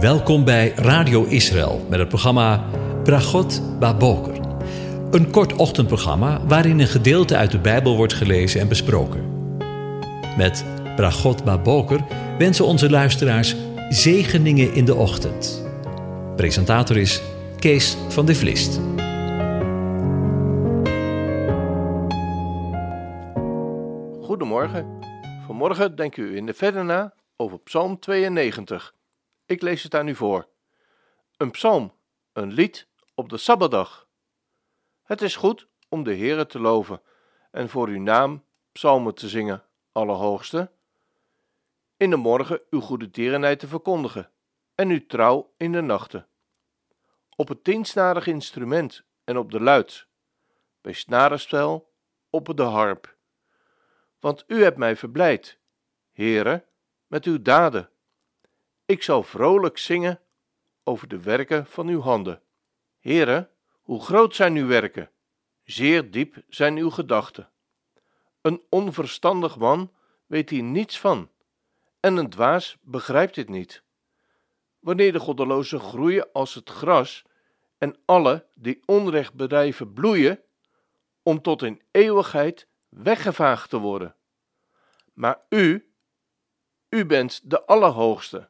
Welkom bij Radio Israël met het programma Bragot Baboker. Een kort ochtendprogramma waarin een gedeelte uit de Bijbel wordt gelezen en besproken. Met Bragot Baboker wensen onze luisteraars zegeningen in de ochtend. Presentator is Kees van de Vlist. Goedemorgen. Vanmorgen denken u in de verder na over Psalm 92. Ik lees het aan u voor. Een psalm, een lied op de Sabbatdag. Het is goed om de Heere te loven en voor uw naam psalmen te zingen, Allerhoogste. In de morgen uw goede tierenheid te verkondigen en uw trouw in de nachten. Op het tiensnarig instrument en op de luid, bij snarenspel op de harp. Want u hebt mij verblijd, Heere, met uw daden. Ik zal vrolijk zingen over de werken van uw handen. Heere, hoe groot zijn uw werken, zeer diep zijn uw gedachten. Een onverstandig man weet hier niets van, en een dwaas begrijpt dit niet. Wanneer de goddelozen groeien als het gras, en alle die onrecht bedrijven bloeien, om tot in eeuwigheid weggevaagd te worden. Maar u, u bent de Allerhoogste,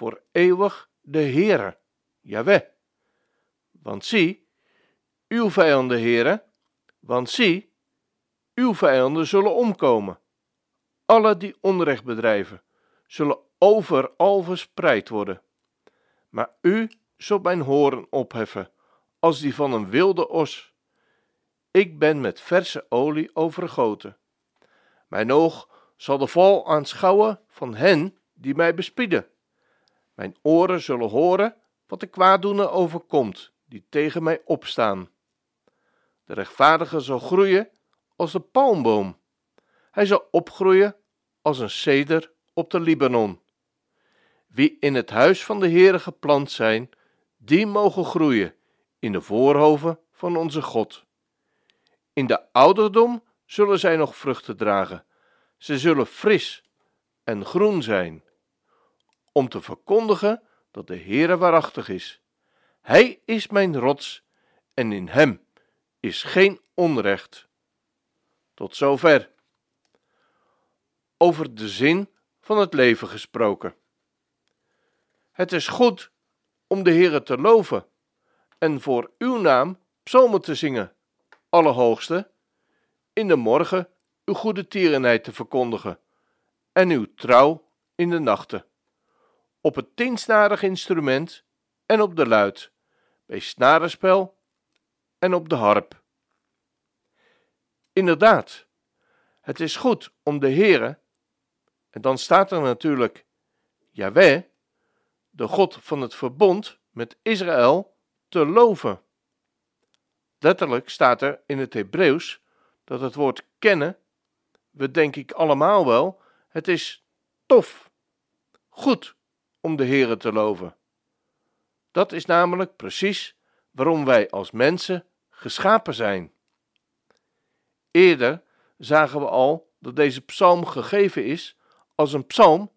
voor eeuwig de Heere, Jaweh. Want zie, uw vijanden, Heere, want zie, uw vijanden zullen omkomen. Alle die onrecht bedrijven, zullen overal verspreid worden. Maar u zult mijn horen opheffen, als die van een wilde os. Ik ben met verse olie overgoten. Mijn oog zal de val aanschouwen van hen die mij bespieden. Mijn oren zullen horen wat de kwaaddoener overkomt, die tegen mij opstaan. De rechtvaardige zal groeien als de palmboom. Hij zal opgroeien als een ceder op de Libanon. Wie in het huis van de Heere geplant zijn, die mogen groeien in de voorhoven van onze God. In de ouderdom zullen zij nog vruchten dragen. Ze zullen fris en groen zijn, om te verkondigen dat de Heere waarachtig is. Hij is mijn rots en in hem is geen onrecht. Tot zover. Over de zin van het leven gesproken. Het is goed om de Heere te loven en voor uw naam psalmen te zingen, Allerhoogste, in de morgen uw goede tierenheid te verkondigen en uw trouw in de nachten, op het tiensnarig instrument en op de luid, bij snarenspel en op de harp. Inderdaad, het is goed om de Heere, en dan staat er natuurlijk Jaweh, de God van het verbond met Israël, te loven. Letterlijk staat er in het Hebreeuws dat het woord kennen, we denk ik allemaal wel, het is tof, goed om de Heere te loven. Dat is namelijk precies waarom wij als mensen geschapen zijn. Eerder zagen we al dat deze psalm gegeven is als een psalm,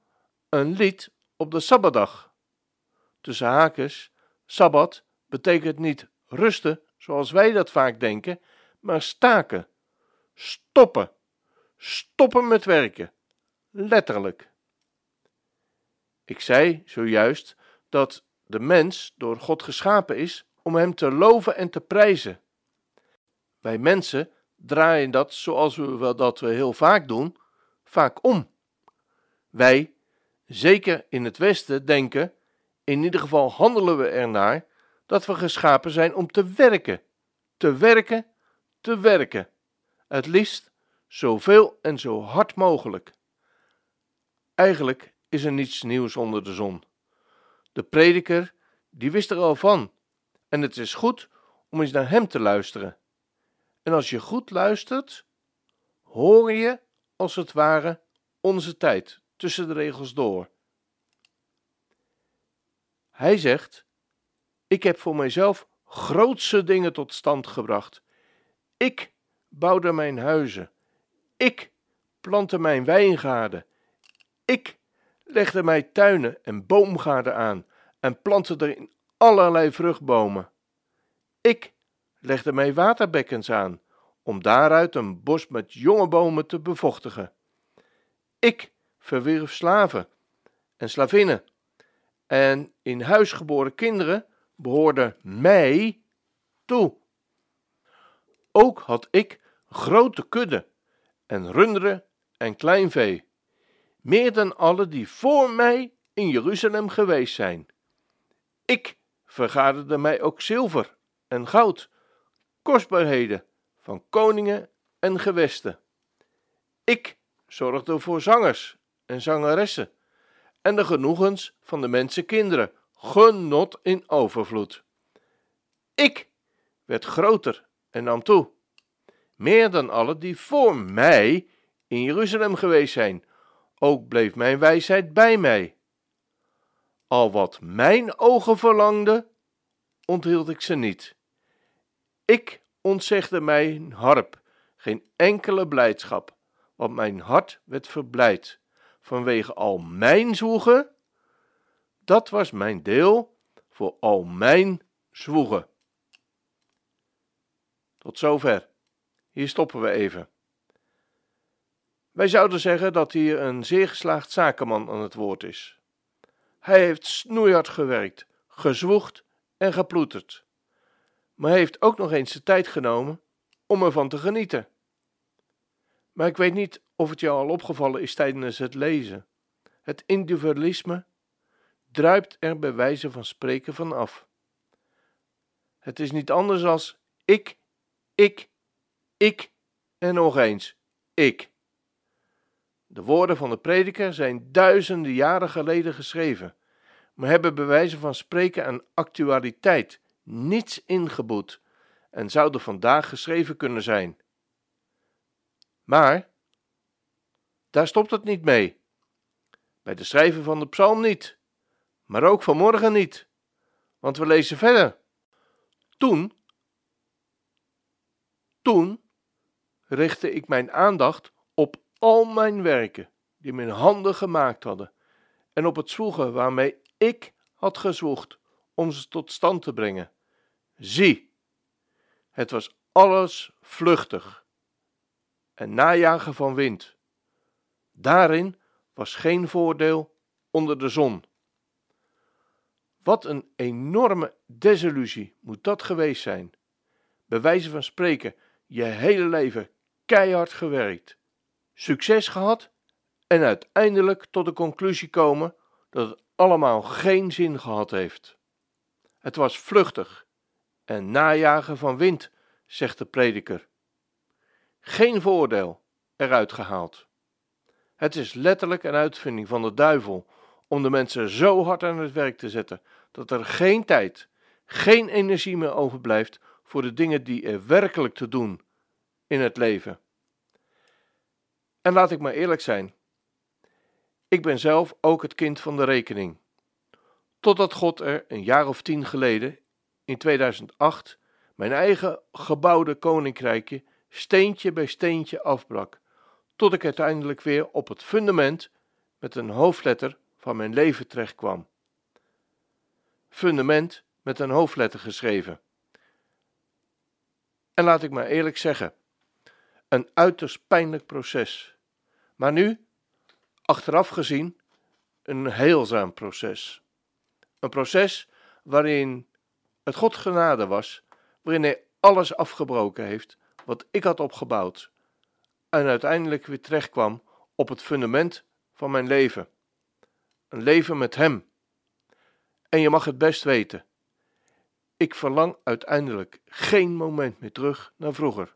een lied op de Sabbatdag. Tussen haakjes, Sabbat betekent niet rusten zoals wij dat vaak denken, maar staken, stoppen, stoppen met werken, letterlijk. Ik zei zojuist dat de mens door God geschapen is om Hem te loven en te prijzen. Wij mensen draaien dat, zoals we dat we heel vaak doen, vaak om. Wij, zeker in het Westen, denken, in ieder geval handelen we ernaar, dat we geschapen zijn om te werken, te werken, te werken. Het liefst zoveel en zo hard mogelijk. Eigenlijk is er niets nieuws onder de zon. De prediker, die wist er al van, en het is goed om eens naar hem te luisteren. En als je goed luistert, hoor je als het ware onze tijd tussen de regels door. Hij zegt: Ik heb voor mijzelf grootse dingen tot stand gebracht. Ik bouwde mijn huizen. Ik plantte mijn wijngaarden. Ik legde mij tuinen en boomgaarden aan en plantte erin allerlei vruchtbomen. Ik legde mij waterbekkens aan, om daaruit een bos met jonge bomen te bevochtigen. Ik verwierf slaven en slavinnen, en in huis geboren kinderen behoorden mij toe. Ook had ik grote kudde en runderen en kleinvee, meer dan alle die voor mij in Jeruzalem geweest zijn. Ik vergaderde mij ook zilver en goud, kostbaarheden van koningen en gewesten. Ik zorgde voor zangers en zangeressen en de genoegens van de mensenkinderen, genot in overvloed. Ik werd groter en nam toe, meer dan alle die voor mij in Jeruzalem geweest zijn. Ook bleef mijn wijsheid bij mij. Al wat mijn ogen verlangden, onthield ik ze niet. Ik ontzegde mijn harp, geen enkele blijdschap, want mijn hart werd verblijd vanwege al mijn zwoegen. Dat was mijn deel voor al mijn zwoegen. Tot zover. Hier stoppen we even. Wij zouden zeggen dat hier een zeer geslaagd zakenman aan het woord is. Hij heeft snoeihard gewerkt, gezwoegd en geploeterd. Maar hij heeft ook nog eens de tijd genomen om ervan te genieten. Maar ik weet niet of het jou al opgevallen is tijdens het lezen. Het individualisme druipt er bij wijze van spreken van af. Het is niet anders als ik, ik, ik en nog eens ik. De woorden van de prediker zijn duizenden jaren geleden geschreven, maar hebben bij wijze van spreken aan actualiteit niets ingeboet en zouden vandaag geschreven kunnen zijn. Maar daar stopt het niet mee. Bij de schrijven van de psalm niet, maar ook vanmorgen niet, want we lezen verder. Toen, toen richtte ik mijn aandacht al mijn werken die mijn handen gemaakt hadden en op het zwoegen waarmee ik had gezwoegd om ze tot stand te brengen. Zie, het was alles vluchtig en najagen van wind. Daarin was geen voordeel onder de zon. Wat een enorme desillusie moet dat geweest zijn. Bij wijze van spreken, je hele leven keihard gewerkt, succes gehad en uiteindelijk tot de conclusie komen dat het allemaal geen zin gehad heeft. Het was vluchtig en najagen van wind, zegt de prediker. Geen voordeel eruit gehaald. Het is letterlijk een uitvinding van de duivel om de mensen zo hard aan het werk te zetten dat er geen tijd, geen energie meer overblijft voor de dingen die er werkelijk te doen in het leven. En laat ik maar eerlijk zijn. Ik ben zelf ook het kind van de rekening. Totdat God er een jaar of tien geleden, in 2008, mijn eigen gebouwde koninkrijkje steentje bij steentje afbrak, tot ik uiteindelijk weer op het fundament met een hoofdletter van mijn leven terechtkwam. Fundament met een hoofdletter geschreven. En laat ik maar eerlijk zeggen, een uiterst pijnlijk proces. Maar nu, achteraf gezien, een heelzaam proces. Een proces waarin het God genade was, waarin hij alles afgebroken heeft wat ik had opgebouwd en uiteindelijk weer terechtkwam op het fundament van mijn leven. Een leven met Hem. En je mag het best weten. Ik verlang uiteindelijk geen moment meer terug naar vroeger.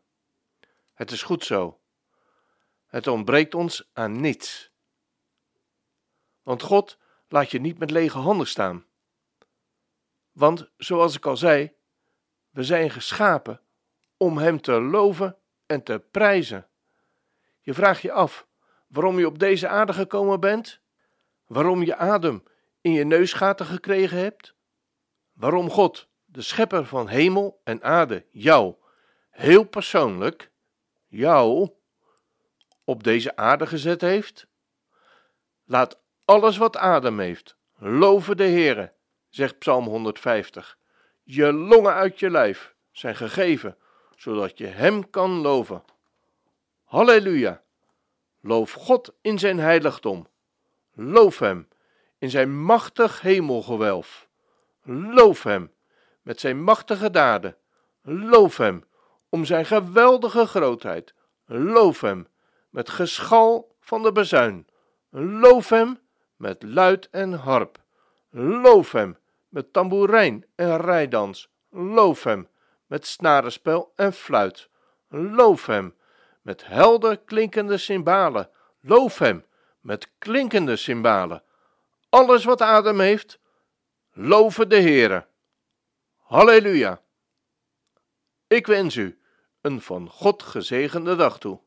Het is goed zo. Het ontbreekt ons aan niets. Want God laat je niet met lege handen staan. Want, zoals ik al zei, we zijn geschapen om Hem te loven en te prijzen. Je vraagt je af waarom je op deze aarde gekomen bent, waarom je adem in je neusgaten gekregen hebt, waarom God, de schepper van hemel en aarde, jou, heel persoonlijk, jou, op deze aarde gezet heeft. Laat alles wat adem heeft, loven de Heere, zegt Psalm 150. Je longen uit je lijf zijn gegeven, zodat je Hem kan loven. Halleluja! Loof God in zijn heiligdom. Loof Hem in zijn machtig hemelgewelf. Loof Hem met zijn machtige daden. Loof Hem om zijn geweldige grootheid. Loof Hem met geschal van de bezuin. Loof Hem met luid en harp. Loof Hem met tamboerijn en rijdans. Loof Hem met snarenspel en fluit. Loof Hem met helder klinkende cymbalen. Loof Hem met klinkende cymbalen. Alles wat adem heeft, loven de Heere. Halleluja! Ik wens u een van God gezegende dag toe.